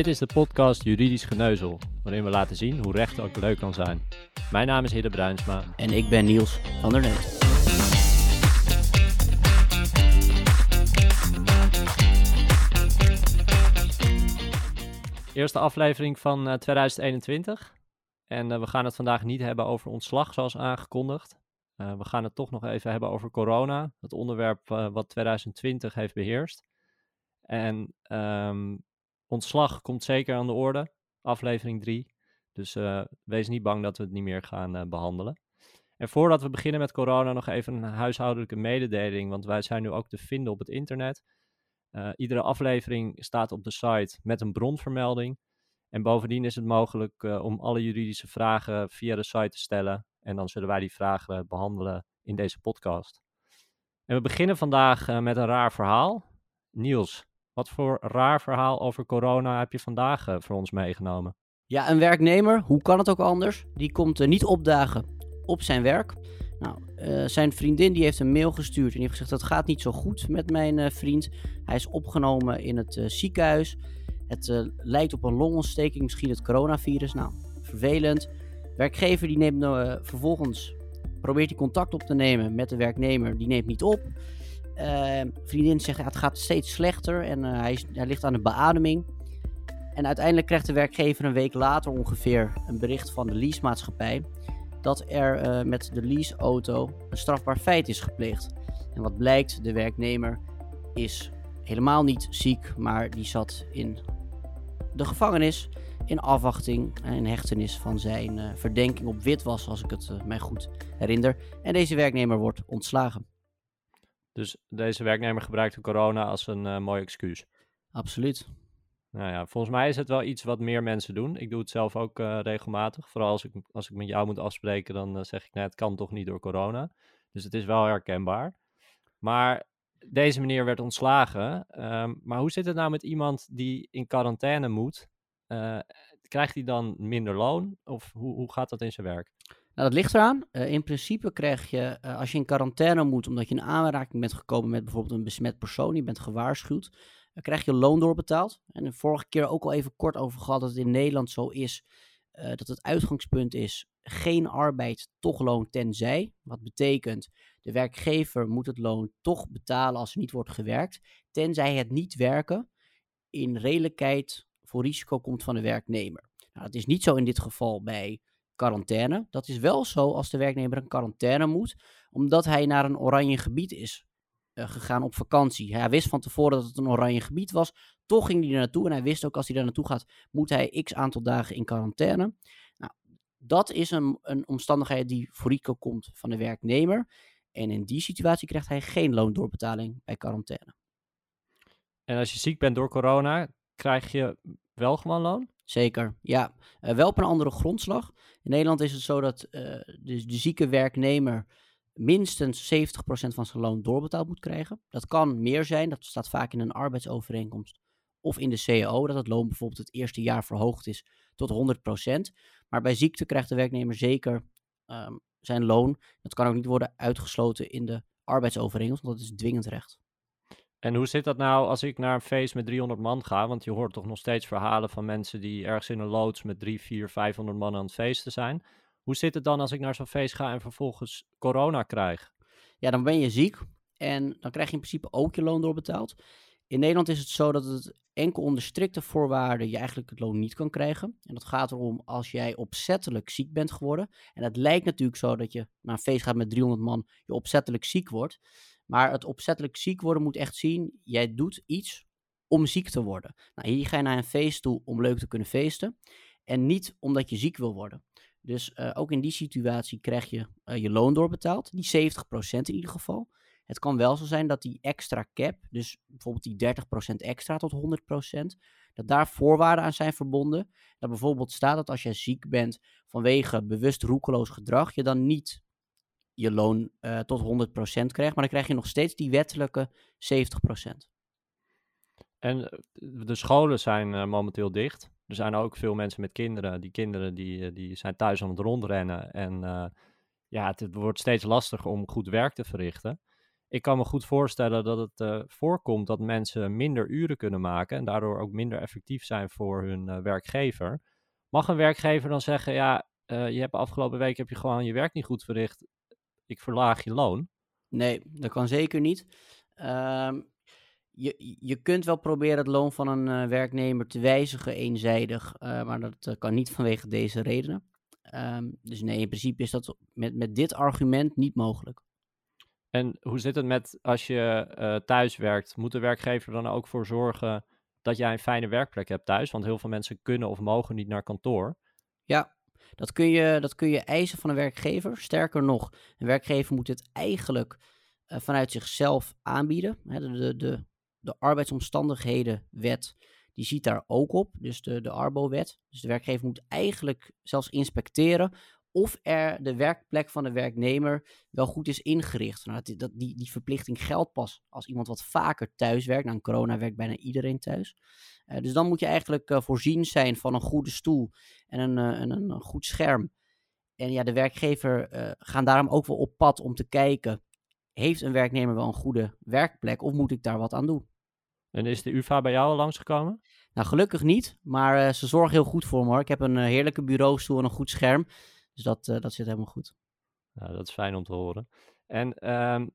Dit is de podcast Juridisch Geneuzel, waarin we laten zien hoe recht ook leuk kan zijn. Mijn naam is Hidde Bruinsma. En ik ben Niels van der Neut. Eerste aflevering van uh, 2021. En uh, we gaan het vandaag niet hebben over ontslag, zoals aangekondigd. Uh, we gaan het toch nog even hebben over corona, het onderwerp wat 2020 heeft beheerst. En um, ontslag komt zeker aan de orde, aflevering 3. Dus uh, wees niet bang dat we het niet meer gaan uh, behandelen. En voordat we beginnen met corona, nog even een huishoudelijke mededeling, want wij zijn nu ook te vinden op het internet. Uh, iedere aflevering staat op de site met een bronvermelding. En bovendien is het mogelijk om alle juridische vragen via de site te stellen. En dan zullen wij die vragen behandelen in deze podcast. En we beginnen vandaag met een raar verhaal. Niels, wat voor raar verhaal over corona heb je vandaag uh, voor ons meegenomen? Ja, een werknemer, hoe kan het ook anders? Die komt uh, niet opdagen op zijn werk. Nou, uh, zijn vriendin die heeft een mail gestuurd en die heeft gezegd dat gaat niet zo goed met mijn vriend. Hij is opgenomen in het ziekenhuis. Het lijkt op een longontsteking, misschien het coronavirus. Nou, vervelend. Werkgever die neemt vervolgens, probeert hij contact op te nemen met de werknemer, die neemt niet op. Uh, vriendin zegt ja, het gaat steeds slechter en uh, hij, is, hij, ligt aan de beademing. En uiteindelijk krijgt de werkgever een week later ongeveer een bericht van de leasemaatschappij dat er uh, met de leaseauto een strafbaar feit is gepleegd. En wat blijkt, de werknemer is helemaal niet ziek, maar die zat in de gevangenis in afwachting en hechtenis van zijn verdenking op witwas, als ik het mij goed herinner. En deze werknemer wordt ontslagen. Dus deze werknemer gebruikte corona als een uh, mooi excuus. Absoluut. Nou ja, volgens mij is het wel iets wat meer mensen doen. Ik doe het zelf ook uh, regelmatig. Vooral als ik, als ik met jou moet afspreken, dan uh, zeg ik, nee, het kan toch niet door corona. Dus het is wel herkenbaar. Maar deze meneer werd ontslagen. Um, maar hoe zit het nou met iemand die in quarantaine moet? krijgt hij dan minder loon? Of hoe, hoe gaat dat in zijn werk? Nou, dat ligt eraan. Uh, in principe krijg je, uh, als je in quarantaine moet, omdat je in aanraking bent gekomen met bijvoorbeeld een besmet persoon, je bent gewaarschuwd, dan krijg je loon doorbetaald. En de vorige keer ook al even kort over gehad dat het in Nederland zo is, uh, dat het uitgangspunt is geen arbeid, toch loon tenzij. Wat betekent, de werkgever moet het loon toch betalen als er niet wordt gewerkt, tenzij het niet werken in redelijkheid voor risico komt van de werknemer. Nou, dat is niet zo in dit geval bij quarantaine. Dat is wel zo als de werknemer een quarantaine moet, omdat hij naar een oranje gebied is uh, gegaan op vakantie. Hij wist van tevoren dat het een oranje gebied was, toch ging hij er naartoe en hij wist ook als hij daar naartoe gaat, moet hij x aantal dagen in quarantaine. Nou, dat is een, een omstandigheid die voor risico komt van de werknemer. En in die situatie krijgt hij geen loondoorbetaling bij quarantaine. En als je ziek bent door corona, krijg je wel gewoon loon? Zeker, ja. Uh, wel op een andere grondslag. In Nederland is het zo dat uh, de, de, zieke werknemer minstens 70% van zijn loon doorbetaald moet krijgen. Dat kan meer zijn, dat staat vaak in een arbeidsovereenkomst of in de CAO, dat het loon bijvoorbeeld het eerste jaar verhoogd is tot 100%. Maar bij ziekte krijgt de werknemer zeker um, zijn loon. Dat kan ook niet worden uitgesloten in de arbeidsovereenkomst, want dat is dwingend recht. En hoe zit dat nou als ik naar een feest met 300 man ga? Want je hoort toch nog steeds verhalen van mensen die ergens in een loods met 3, 4, 500 man aan het feesten zijn. Hoe zit het dan als ik naar zo'n feest ga en vervolgens corona krijg? Ja, dan ben je ziek en dan krijg je in principe ook je loon doorbetaald. In Nederland is het zo dat het enkel onder strikte voorwaarden je eigenlijk het loon niet kan krijgen. En dat gaat erom als jij opzettelijk ziek bent geworden. En het lijkt natuurlijk zo dat je naar een feest gaat met 300 man, je opzettelijk ziek wordt. Maar het opzettelijk ziek worden moet echt zien, jij doet iets om ziek te worden. Nou, hier ga je naar een feest toe om leuk te kunnen feesten. En niet omdat je ziek wil worden. Dus uh, ook in die situatie krijg je uh, je loon doorbetaald. Die 70% in ieder geval. Het kan wel zo zijn dat die extra cap, dus bijvoorbeeld die 30% extra tot 100%, dat daar voorwaarden aan zijn verbonden. Dat bijvoorbeeld staat dat als jij ziek bent vanwege bewust roekeloos gedrag, je dan niet je loon uh, tot 100% krijgt, maar dan krijg je nog steeds die wettelijke 70%. En eh, de scholen zijn uh, momenteel dicht. Er zijn ook veel mensen met kinderen. Die kinderen die, die zijn thuis aan het rondrennen. En ja, het, wordt steeds lastiger om goed werk te verrichten. ik kan me goed voorstellen dat het voorkomt dat mensen minder uren kunnen maken en daardoor ook minder effectief zijn voor hun werkgever. Mag een werkgever dan zeggen, ja, uh, je hebt afgelopen week heb je gewoon je werk niet goed verricht, ik verlaag je loon? Nee, dat kan zeker niet. Um, je, je kunt wel proberen het loon van een werknemer te wijzigen eenzijdig, maar dat kan niet vanwege deze redenen. Um, dus nee, in principe is dat met, met dit argument niet mogelijk. En hoe zit het met als je thuis werkt? Moet de werkgever dan ook voor zorgen dat jij een fijne werkplek hebt thuis? Want heel veel mensen kunnen of mogen niet naar kantoor. Ja, dat kun je, dat kun je eisen van een werkgever. Sterker nog, een werkgever moet het eigenlijk uh, vanuit zichzelf aanbieden. De, de, de, de arbeidsomstandighedenwet die ziet daar ook op, dus de, de Arbo-wet. Dus de werkgever moet eigenlijk zelfs inspecteren of er de werkplek van de werknemer wel goed is ingericht. Nou, dat, dat, die, die verplichting geldt pas als iemand wat vaker thuis werkt. Nou, in corona werkt bijna iedereen thuis. Uh, dus dan moet je eigenlijk uh, voorzien zijn van een goede stoel en een, uh, een, een, goed scherm. En ja, de werkgever gaan daarom ook wel op pad om te kijken, heeft een werknemer wel een goede werkplek of moet ik daar wat aan doen? En is de UvA bij jou al langsgekomen? Nou, gelukkig niet, maar ze zorgen heel goed voor me hoor. Ik heb een heerlijke bureaustoel en een goed scherm. Dus dat, uh, dat zit helemaal goed. Nou, dat is fijn om te horen. En um,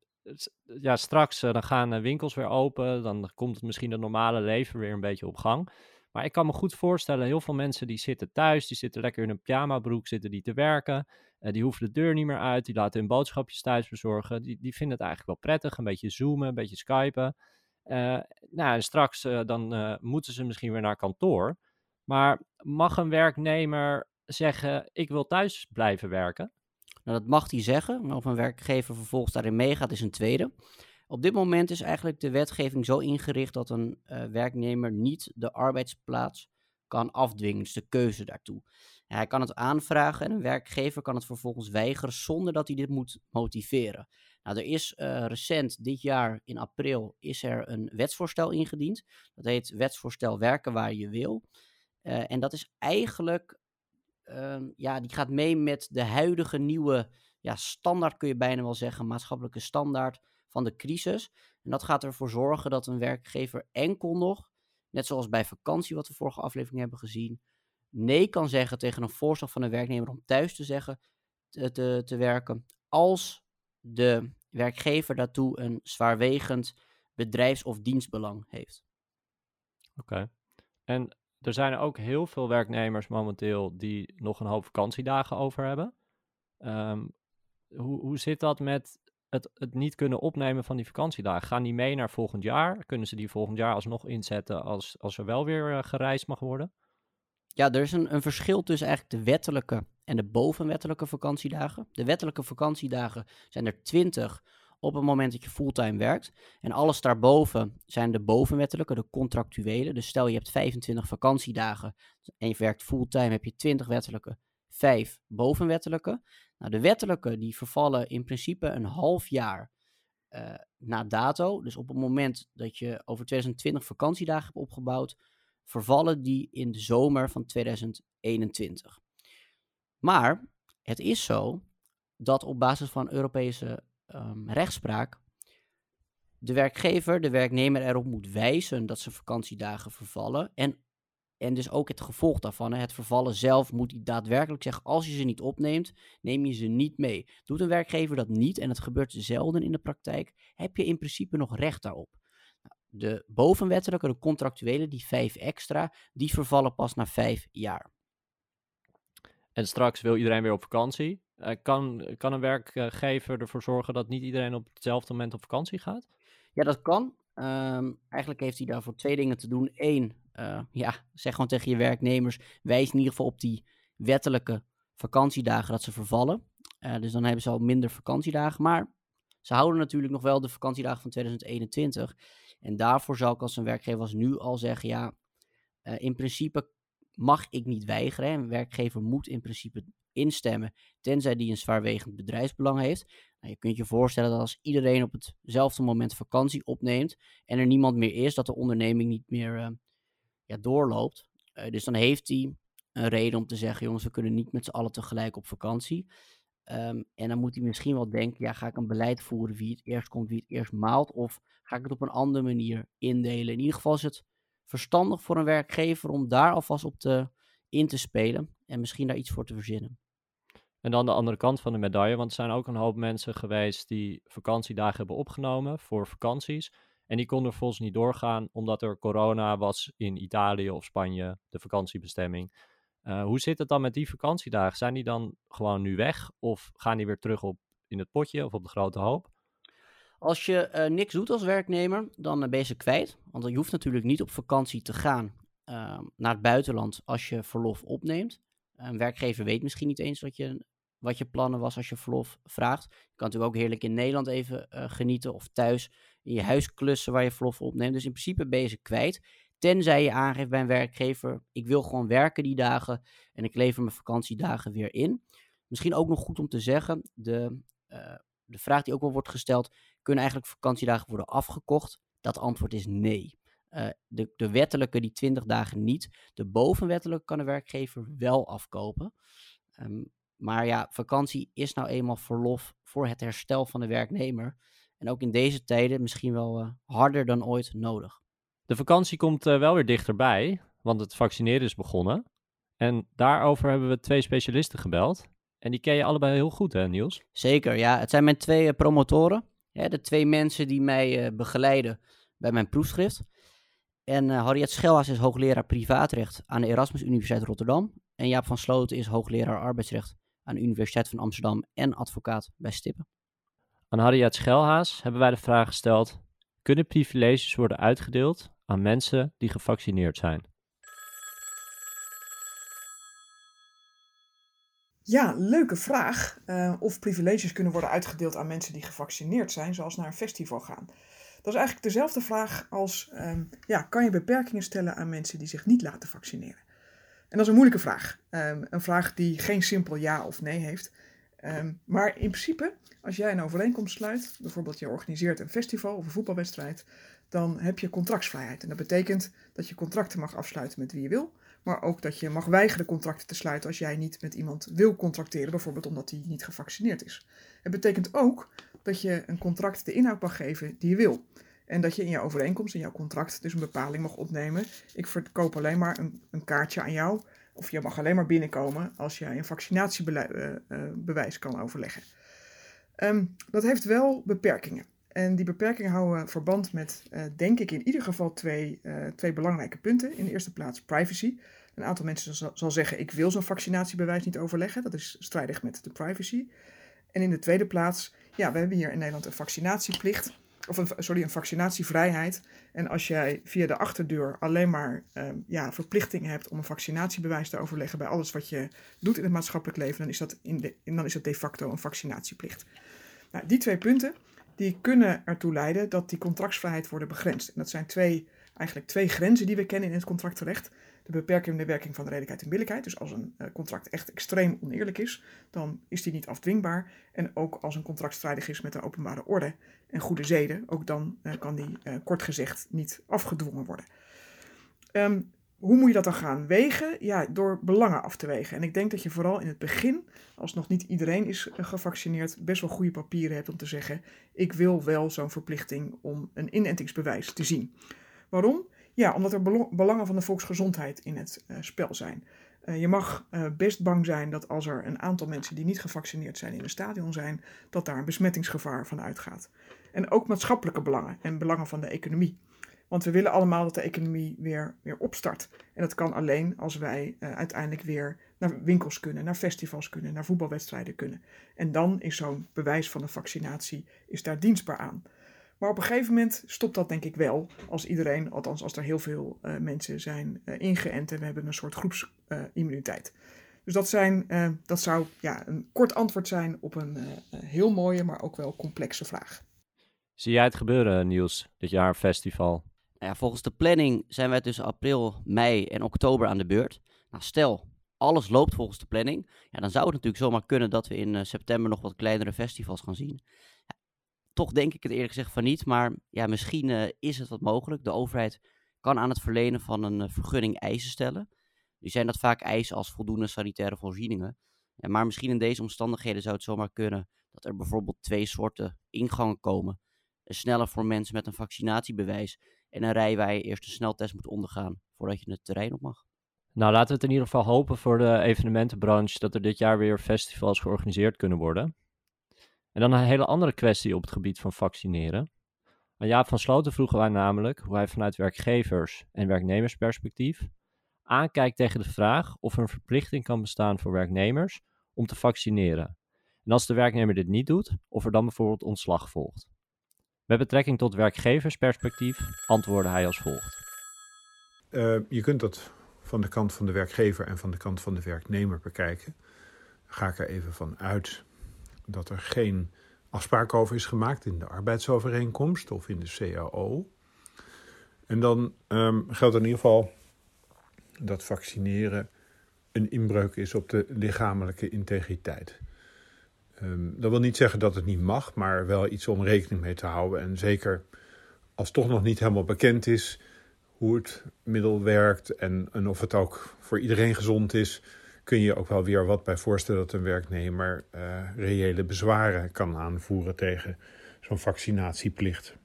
ja, straks uh, dan gaan uh, winkels weer open. Dan komt het misschien het normale leven weer een beetje op gang. Maar ik kan me goed voorstellen, heel veel mensen die zitten thuis, die zitten lekker in een pyjamabroek, zitten die te werken. die hoeven de deur niet meer uit, die laten hun boodschapjes thuis bezorgen. Die, die vinden het eigenlijk wel prettig, een beetje zoomen, een beetje skypen. nou, straks dan moeten ze misschien weer naar kantoor. Maar mag een werknemer zeggen: Ik wil thuis blijven werken? Nou, dat mag hij zeggen. Maar of een werkgever vervolgens daarin meegaat, is een tweede. Op dit moment is eigenlijk de wetgeving zo ingericht dat een uh, werknemer niet de arbeidsplaats kan afdwingen, dus de keuze daartoe. hij kan het aanvragen en een werkgever kan het vervolgens weigeren zonder dat hij dit moet motiveren. Nou, er is uh, recent, dit jaar in april, is er een wetsvoorstel ingediend. Dat heet wetsvoorstel werken waar je wil. Uh, en dat is eigenlijk um, ja, die gaat mee met de huidige nieuwe ja, standaard, kun je bijna wel zeggen, maatschappelijke standaard van de crisis. En dat gaat ervoor zorgen dat een werkgever enkel nog, net zoals bij vakantie, wat we vorige aflevering hebben gezien, nee kan zeggen tegen een voorstel van een werknemer om thuis te zeggen te, te werken, als de werkgever daartoe een zwaarwegend bedrijfs- of dienstbelang heeft. Oké. En er zijn ook heel veel werknemers momenteel die nog een hoop vakantiedagen over hebben. Um, hoe, hoe zit dat met het, het niet kunnen opnemen van die vakantiedagen? Gaan die mee naar volgend jaar? Kunnen ze die volgend jaar alsnog inzetten als, als er wel weer uh, gereisd mag worden? Ja, er is een, een verschil tussen eigenlijk de wettelijke en de bovenwettelijke vakantiedagen. De wettelijke vakantiedagen zijn er 20 op het moment dat je fulltime werkt. En alles daarboven zijn de bovenwettelijke, de contractuele. Dus stel je hebt 25 vakantiedagen en je werkt fulltime, heb je 20 wettelijke, 5 bovenwettelijke. Nou, de wettelijke die vervallen in principe een half jaar uh, na dato. Dus op het moment dat je over 2020 vakantiedagen hebt opgebouwd, vervallen die in de zomer van 2021. Maar het is zo dat op basis van Europese um, rechtspraak de werkgever de werknemer erop moet wijzen dat zijn vakantiedagen vervallen. En, en dus ook het gevolg daarvan, het vervallen zelf, moet daadwerkelijk zeggen: als je ze niet opneemt, neem je ze niet mee. Doet een werkgever dat niet, en het gebeurt zelden in de praktijk, heb je in principe nog recht daarop. Nou, de bovenwettelijke, de contractuele, die vijf extra, die vervallen pas na vijf jaar. En straks wil iedereen weer op vakantie. Uh, kan, kan een werkgever ervoor zorgen dat niet iedereen op hetzelfde moment op vakantie gaat? Ja, dat kan. Um, eigenlijk heeft hij daarvoor twee dingen te doen. Eén, uh, ja, zeg gewoon tegen je werknemers, wijs in ieder geval op die wettelijke vakantiedagen dat ze vervallen. Uh, dus dan hebben ze al minder vakantiedagen. Maar ze houden natuurlijk nog wel de vakantiedagen van 2021. En daarvoor zou ik als een werkgever als nu al zeggen, ja, in principe mag ik niet weigeren. Een werkgever moet in principe instemmen, tenzij die een zwaarwegend bedrijfsbelang heeft. Nou, je kunt je voorstellen dat als iedereen op hetzelfde moment vakantie opneemt en er niemand meer is, dat de onderneming niet meer uh, ja, doorloopt. Uh, dus dan heeft hij een reden om te zeggen, jongens, we kunnen niet met z'n allen tegelijk op vakantie. Ehm, en dan moet hij misschien wel denken, ja, ga ik een beleid voeren wie het eerst komt, wie het eerst maalt, of ga ik het op een andere manier indelen? In ieder geval is het verstandig voor een werkgever om daar alvast op te, in te spelen en misschien daar iets voor te verzinnen. En dan de andere kant van de medaille, want er zijn ook een hoop mensen geweest die vakantiedagen hebben opgenomen voor vakanties. En die konden vervolgens niet doorgaan omdat er corona was in Italië of Spanje, de vakantiebestemming. Uh, hoe zit het dan met die vakantiedagen? Zijn die dan gewoon nu weg of gaan die weer terug op in het potje of op de grote hoop? Als je uh, niks doet als werknemer, dan uh, ben je ze kwijt. Want je hoeft natuurlijk niet op vakantie te gaan ehm, naar het buitenland als je verlof opneemt. Een werkgever weet misschien niet eens wat je, wat je plannen was als je verlof vraagt. Je kan natuurlijk ook heerlijk in Nederland even genieten of thuis in je huis klussen waar je verlof opneemt. Dus in principe ben je ze kwijt. Tenzij je aangeeft bij een werkgever, ik wil gewoon werken die dagen en ik lever mijn vakantiedagen weer in. Misschien ook nog goed om te zeggen, de, de vraag die ook wel wordt gesteld, kunnen eigenlijk vakantiedagen worden afgekocht? Dat antwoord is nee. Uh, de, de wettelijke, die 20 dagen niet. De bovenwettelijke kan de werkgever wel afkopen. Um, maar ja, vakantie is nou eenmaal verlof voor het herstel van de werknemer. En ook in deze tijden misschien wel uh, harder dan ooit nodig. De vakantie komt uh, wel weer dichterbij, want het vaccineren is begonnen. En daarover hebben we twee specialisten gebeld. En die ken je allebei heel goed, hè, Niels? Zeker, ja. Het zijn mijn twee promotoren. De twee mensen die mij uh, begeleiden bij mijn proefschrift. En uh, Harriet Schelhaas is hoogleraar privaatrecht aan de Erasmus Universiteit Rotterdam. En Jaap van Sloten is hoogleraar arbeidsrecht aan de Universiteit van Amsterdam en advocaat bij Stippen. Aan Harriet Schelhaas hebben wij de vraag gesteld: kunnen privileges worden uitgedeeld aan mensen die gevaccineerd zijn? Ja, leuke vraag. Uh, of privileges kunnen worden uitgedeeld aan mensen die gevaccineerd zijn, zoals naar een festival gaan. Dat is eigenlijk dezelfde vraag als: um, ja, kan je beperkingen stellen aan mensen die zich niet laten vaccineren? En dat is een moeilijke vraag. Um, een vraag die geen simpel ja of nee heeft. Um, maar in principe, als jij een overeenkomst sluit, bijvoorbeeld je organiseert een festival of een voetbalwedstrijd, dan heb je contractsvrijheid. En dat betekent dat je contracten mag afsluiten met wie je wil, maar ook dat je mag weigeren contracten te sluiten als jij niet met iemand wil contracteren, bijvoorbeeld omdat hij niet gevaccineerd is. Het betekent ook dat je een contract de inhoud mag geven die je wil. En dat je in je overeenkomst, in jouw contract, dus een bepaling mag opnemen. Ik verkoop alleen maar een, een kaartje aan jou. Of je mag alleen maar binnenkomen als jij een vaccinatiebewijs kan overleggen. Um, dat heeft wel beperkingen. En die beperkingen houden verband met, uh, denk ik, in ieder geval twee, uh, twee belangrijke punten. In de eerste plaats privacy. Een aantal mensen zal, zeggen: ik wil zo'n vaccinatiebewijs niet overleggen. Dat is strijdig met de privacy. En in de tweede plaats, ja, we hebben hier in Nederland een vaccinatieplicht. Of een, sorry, een vaccinatievrijheid. En als jij via de achterdeur alleen maar uh, ja, verplichtingen hebt om een vaccinatiebewijs te overleggen bij alles wat je doet in het maatschappelijk leven, dan is dat, in de, dan is dat de facto een vaccinatieplicht. Nou, die twee punten die kunnen ertoe leiden dat die contractsvrijheid wordt begrensd. En dat zijn twee, eigenlijk twee grenzen die we kennen in het contractrecht. De beperkende werking van de redelijkheid en billijkheid. Dus als een uh, contract echt extreem oneerlijk is, dan is die niet afdwingbaar. En ook als een contract strijdig is met de openbare orde en goede zeden, ook dan uh, kan die uh, kort gezegd niet afgedwongen worden. Um, hoe moet je dat dan gaan wegen? Ja, door belangen af te wegen. En ik denk dat je vooral in het begin, als nog niet iedereen is gevaccineerd, best wel goede papieren hebt om te zeggen: ik wil wel zo'n verplichting om een inentingsbewijs te zien. Waarom? Ja, omdat er belangen van de volksgezondheid in het uh, spel zijn. Uh, je mag best bang zijn dat als er een aantal mensen die niet gevaccineerd zijn in een stadion zijn, dat daar een besmettingsgevaar van uitgaat. En ook maatschappelijke belangen en belangen van de economie. Want we willen allemaal dat de economie weer, weer opstart. En dat kan alleen als wij uh, uiteindelijk weer naar winkels kunnen, naar festivals kunnen, naar voetbalwedstrijden kunnen. En dan is zo'n bewijs van een vaccinatie is daar dienstbaar aan. Maar op een gegeven moment stopt dat denk ik wel. Als iedereen, althans als er heel veel uh, mensen zijn uh, ingeënt en we hebben een soort groepsimmuniteit. dus dat, zijn, dat zou ja, een kort antwoord zijn op een heel mooie, maar ook wel complexe vraag. Zie jij het gebeuren, Niels, dit jaar festival? Nou volgens de planning zijn wij tussen april, mei en oktober aan de beurt. Nou, stel, alles loopt volgens de planning. Ja, dan zou het natuurlijk zomaar kunnen dat we in uh, september nog wat kleinere festivals gaan zien. Toch denk ik het eerlijk gezegd van niet, maar ja, misschien uh, is het wat mogelijk. De overheid kan aan het verlenen van een uh, vergunning eisen stellen. Nu zijn dat vaak eisen als voldoende sanitaire voorzieningen. Ja, maar misschien in deze omstandigheden zou het zomaar kunnen dat er bijvoorbeeld twee soorten ingangen komen. Een snelle voor mensen met een vaccinatiebewijs en een rij waar je eerst een sneltest moet ondergaan voordat je het terrein op mag. Nou, laten we het in ieder geval hopen voor de evenementenbranche dat er dit jaar weer festivals georganiseerd kunnen worden. En dan een hele andere kwestie op het gebied van vaccineren. Aan Jaap van Sloten vroegen wij namelijk hoe hij vanuit werkgevers- en werknemersperspectief aankijkt tegen de vraag of er een verplichting kan bestaan voor werknemers om te vaccineren. En als de werknemer dit niet doet, of er dan bijvoorbeeld ontslag volgt. Met betrekking tot werkgeversperspectief antwoordde hij als volgt. Uh, je kunt dat van de kant van de werkgever en van de kant van de werknemer bekijken. Ga ik er even van uit dat er geen afspraak over is gemaakt in de arbeidsovereenkomst of in de CAO. En dan um, geldt in ieder geval dat vaccineren een inbreuk is op de lichamelijke integriteit. Um, dat wil niet zeggen dat het niet mag, maar wel iets om rekening mee te houden. En zeker als toch nog niet helemaal bekend is hoe het middel werkt en, of het ook voor iedereen gezond is, kun je ook wel weer wat bij voorstellen dat een werknemer uh, reële bezwaren kan aanvoeren tegen zo'n vaccinatieplicht.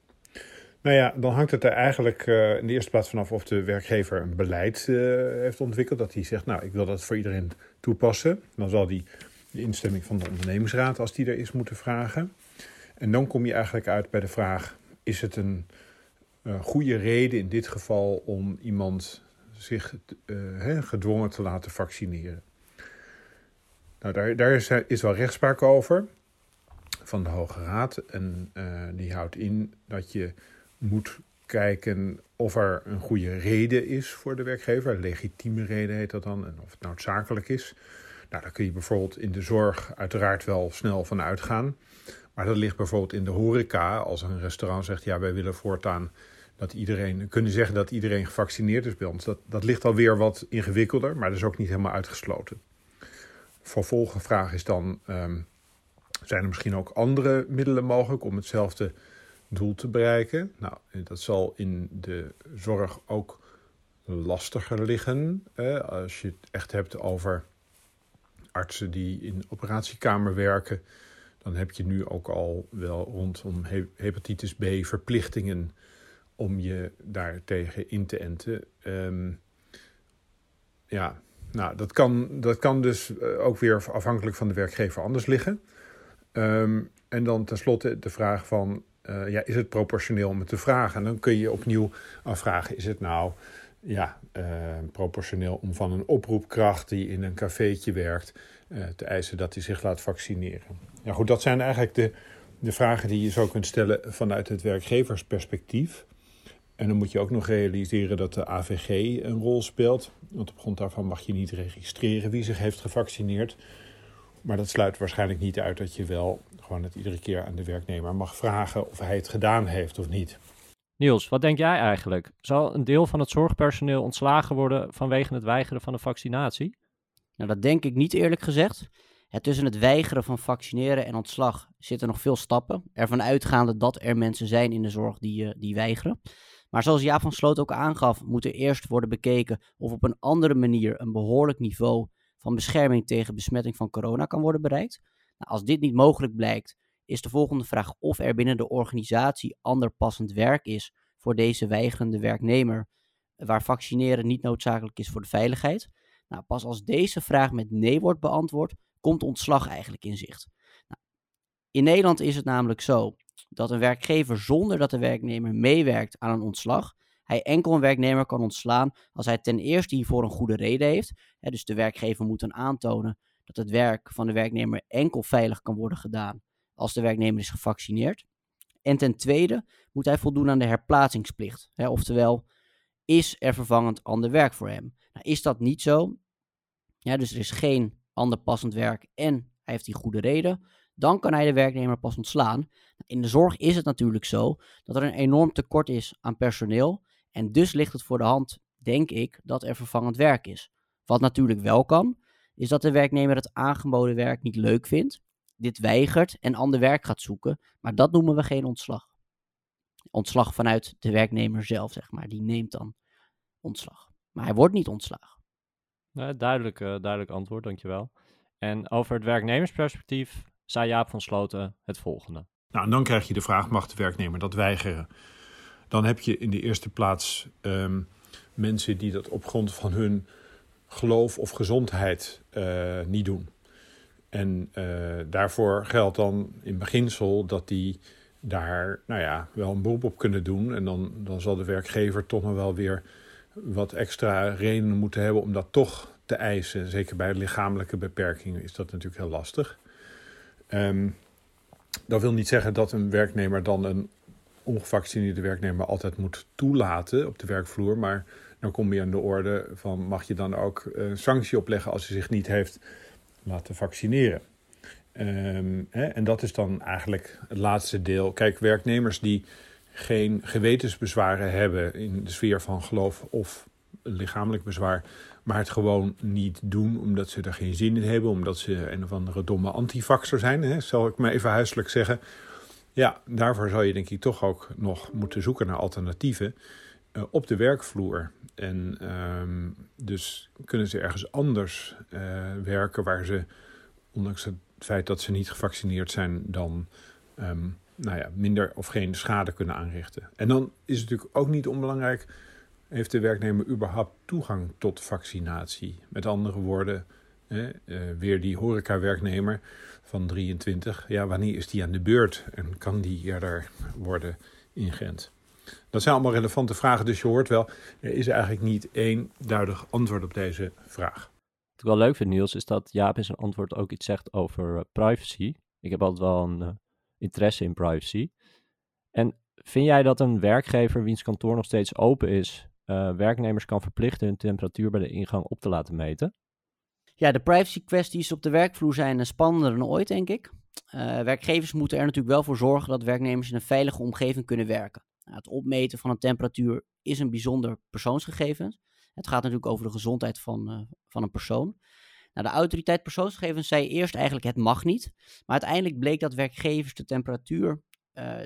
Nou ja, dan hangt het er eigenlijk uh, in de eerste plaats vanaf of de werkgever een beleid uh, heeft ontwikkeld. Dat hij zegt, nou, ik wil dat voor iedereen toepassen. Dan zal hij de instemming van de ondernemingsraad, als die er is, moeten vragen. En dan kom je eigenlijk uit bij de vraag, is het een uh, goede reden in dit geval om iemand zich uh, gedwongen te laten vaccineren. Nou, daar, daar is, is, wel rechtspraak over van de Hoge Raad. En die houdt in dat je moet kijken of er een goede reden is voor de werkgever. Een legitieme reden heet dat dan. En of het noodzakelijk is. Nou, daar kun je bijvoorbeeld in de zorg uiteraard wel snel van uitgaan. Maar dat ligt bijvoorbeeld in de horeca. Als een restaurant zegt, ja, wij willen voortaan dat iedereen, kunnen zeggen dat iedereen gevaccineerd is bij ons. Dat, dat ligt alweer wat ingewikkelder, maar dat is ook niet helemaal uitgesloten. Vervolgvraag is dan, um, zijn er misschien ook andere middelen mogelijk om hetzelfde doel te bereiken? Nou, dat zal in de zorg ook lastiger liggen. Als je het echt hebt over artsen die in de operatiekamer werken, dan heb je nu ook al wel rondom hepatitis B verplichtingen om je daartegen in te enten. Um, ja, nou, dat kan, dat kan dus eh, ook weer afhankelijk van de werkgever anders liggen. Um, en dan tenslotte de vraag van, uh, ja, is het proportioneel om het te vragen? En dan kun je opnieuw afvragen, is het nou ja, uh, proportioneel om van een oproepkracht die in een cafeetje werkt te eisen dat hij zich laat vaccineren? Ja goed, dat zijn eigenlijk de, de vragen die je zo kunt stellen vanuit het werkgeversperspectief. En dan moet je ook nog realiseren dat de AVG een rol speelt. Want op grond daarvan mag je niet registreren wie zich heeft gevaccineerd. Maar dat sluit waarschijnlijk niet uit dat je wel gewoon het iedere keer aan de werknemer mag vragen of hij het gedaan heeft of niet. Niels, wat denk jij eigenlijk? Zal een deel van het zorgpersoneel ontslagen worden vanwege het weigeren van de vaccinatie? Nou, dat denk ik niet eerlijk gezegd. tussen het weigeren van vaccineren en ontslag zitten nog veel stappen. Ervan uitgaande dat er mensen zijn in de zorg die, uh, die weigeren. Maar zoals Jaap van Sloot ook aangaf, moet er eerst worden bekeken of op een andere manier een behoorlijk niveau van bescherming tegen besmetting van corona kan worden bereikt. Nou, als dit niet mogelijk blijkt, is de volgende vraag of er binnen de organisatie ander passend werk is voor deze weigerende werknemer, waar vaccineren niet noodzakelijk is voor de veiligheid. Nou, pas als deze vraag met nee wordt beantwoord, komt ontslag eigenlijk in zicht. Nou, in Nederland is het namelijk zo dat een werkgever zonder dat de werknemer meewerkt aan een ontslag, hij enkel een werknemer kan ontslaan als hij ten eerste hiervoor een goede reden heeft. dus de werkgever moet dan aantonen dat het werk van de werknemer enkel veilig kan worden gedaan als de werknemer is gevaccineerd. En ten tweede moet hij voldoen aan de herplaatsingsplicht. oftewel, is er vervangend ander werk voor hem? Nou, is dat niet zo? Ja, dus er is geen ander passend werk en hij heeft die goede reden dan kan hij de werknemer pas ontslaan. In de zorg is het natuurlijk zo dat er een enorm tekort is aan personeel. En dus ligt het voor de hand, denk ik, dat er vervangend werk is. Wat natuurlijk wel kan, is dat de werknemer het aangeboden werk niet leuk vindt, dit weigert en ander werk gaat zoeken. Maar dat noemen we geen ontslag. Ontslag vanuit de werknemer zelf, zeg maar. Die neemt dan ontslag. Maar hij wordt niet ontslagen. duidelijk, uh, duidelijk antwoord, dankjewel. En over het werknemersperspectief zei Jaap van Sloten het volgende. Nou, en dan krijg je de vraag: mag de werknemer dat weigeren? Dan heb je in de eerste plaats um, mensen die dat op grond van hun geloof of gezondheid uh, niet doen. En uh, daarvoor geldt dan in beginsel dat die daar nou ja, wel een beroep op kunnen doen. En dan, dan zal de werkgever toch nog wel weer wat extra redenen moeten hebben om dat toch te eisen. Zeker bij lichamelijke beperkingen is dat natuurlijk heel lastig. Um, dat wil niet zeggen dat een werknemer dan een ongevaccineerde werknemer altijd moet toelaten op de werkvloer. Maar dan kom je aan de orde van mag je dan ook een sanctie opleggen als hij zich niet heeft laten vaccineren. Um, hè, en dat is dan eigenlijk het laatste deel. Kijk, werknemers die geen gewetensbezwaren hebben in de sfeer van geloof of lichamelijk bezwaar, maar het gewoon niet doen omdat ze er geen zin in hebben, omdat ze een of andere domme antivaxer zijn, hè, zal ik maar even huiselijk zeggen. Ja, daarvoor zou je denk ik toch ook nog moeten zoeken naar alternatieven uh, op de werkvloer. En um, dus kunnen ze ergens anders uh, werken waar ze, ondanks het feit dat ze niet gevaccineerd zijn, dan um, nou ja, minder of geen schade kunnen aanrichten. En dan is het natuurlijk ook niet onbelangrijk heeft de werknemer überhaupt toegang tot vaccinatie? Met andere woorden, eh, weer die horecawerknemer van 23. Ja, wanneer is die aan de beurt en kan die eerder worden ingeënt? Dat zijn allemaal relevante vragen, dus je hoort wel, er is eigenlijk niet één duidelijk antwoord op deze vraag. Wat ik wel leuk vind, Niels, is dat Jaap in zijn antwoord ook iets zegt over uh, privacy. Ik heb altijd wel een uh, interesse in privacy. En vind jij dat een werkgever wiens kantoor nog steeds open is, uh, werknemers kan verplichten hun temperatuur bij de ingang op te laten meten? Ja, de privacy kwesties op de werkvloer zijn spannender dan ooit, denk ik. Uh, werkgevers moeten er natuurlijk wel voor zorgen dat werknemers in een veilige omgeving kunnen werken. Nou, het opmeten van een temperatuur is een bijzonder persoonsgegeven. Het gaat natuurlijk over de gezondheid van, uh, van een persoon. Nou, de autoriteit persoonsgegevens zei eerst eigenlijk het mag niet. Maar uiteindelijk bleek dat werkgevers de temperatuur uh,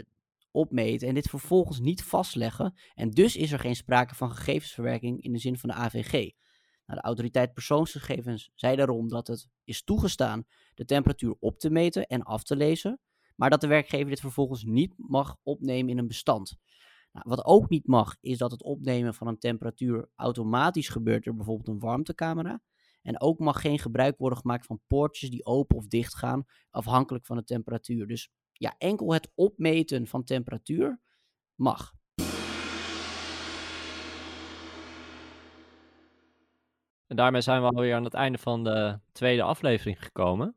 opmeten en dit vervolgens niet vastleggen. En dus is er geen sprake van gegevensverwerking in de zin van de AVG. Nou, de autoriteit persoonsgegevens zei daarom dat het is toegestaan de temperatuur op te meten en af te lezen, maar dat de werkgever dit vervolgens niet mag opnemen in een bestand. Nou, wat ook niet mag, is dat het opnemen van een temperatuur automatisch gebeurt door bijvoorbeeld een warmtecamera. En ook mag geen gebruik worden gemaakt van poortjes die open of dicht gaan, afhankelijk van de temperatuur. Dus ja, enkel het opmeten van temperatuur mag. En daarmee zijn we alweer aan het einde van de tweede aflevering gekomen.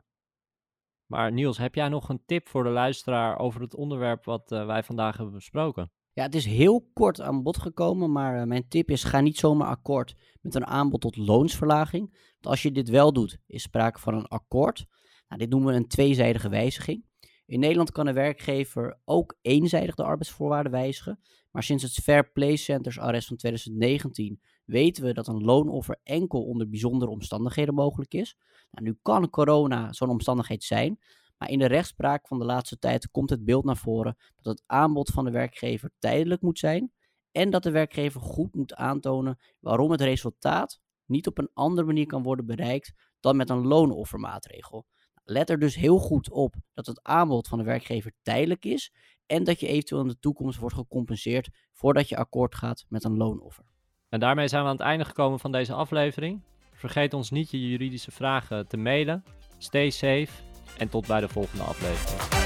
Maar Niels, heb jij nog een tip voor de luisteraar over het onderwerp wat uh, wij vandaag hebben besproken? Ja, het is heel kort aan bod gekomen, maar uh, mijn tip is: ga niet zomaar akkoord met een aanbod tot loonsverlaging. Want als je dit wel doet, is sprake van een akkoord. Nou, dit noemen we een tweezijdige wijziging. In Nederland kan een werkgever ook eenzijdig de arbeidsvoorwaarden wijzigen. Maar sinds het Fair Play Centers arrest van 2019 weten we dat een loonoffer enkel onder bijzondere omstandigheden mogelijk is. Nou, nu kan corona zo'n omstandigheid zijn. Maar in de rechtspraak van de laatste tijd komt het beeld naar voren dat het aanbod van de werkgever tijdelijk moet zijn. En dat de werkgever goed moet aantonen waarom het resultaat niet op een andere manier kan worden bereikt dan met een loonoffermaatregel. Let er dus heel goed op dat het aanbod van de werkgever tijdelijk is en dat je eventueel in de toekomst wordt gecompenseerd voordat je akkoord gaat met een loonoffer. En daarmee zijn we aan het einde gekomen van deze aflevering. Vergeet ons niet je juridische vragen te mailen. Stay safe en tot bij de volgende aflevering.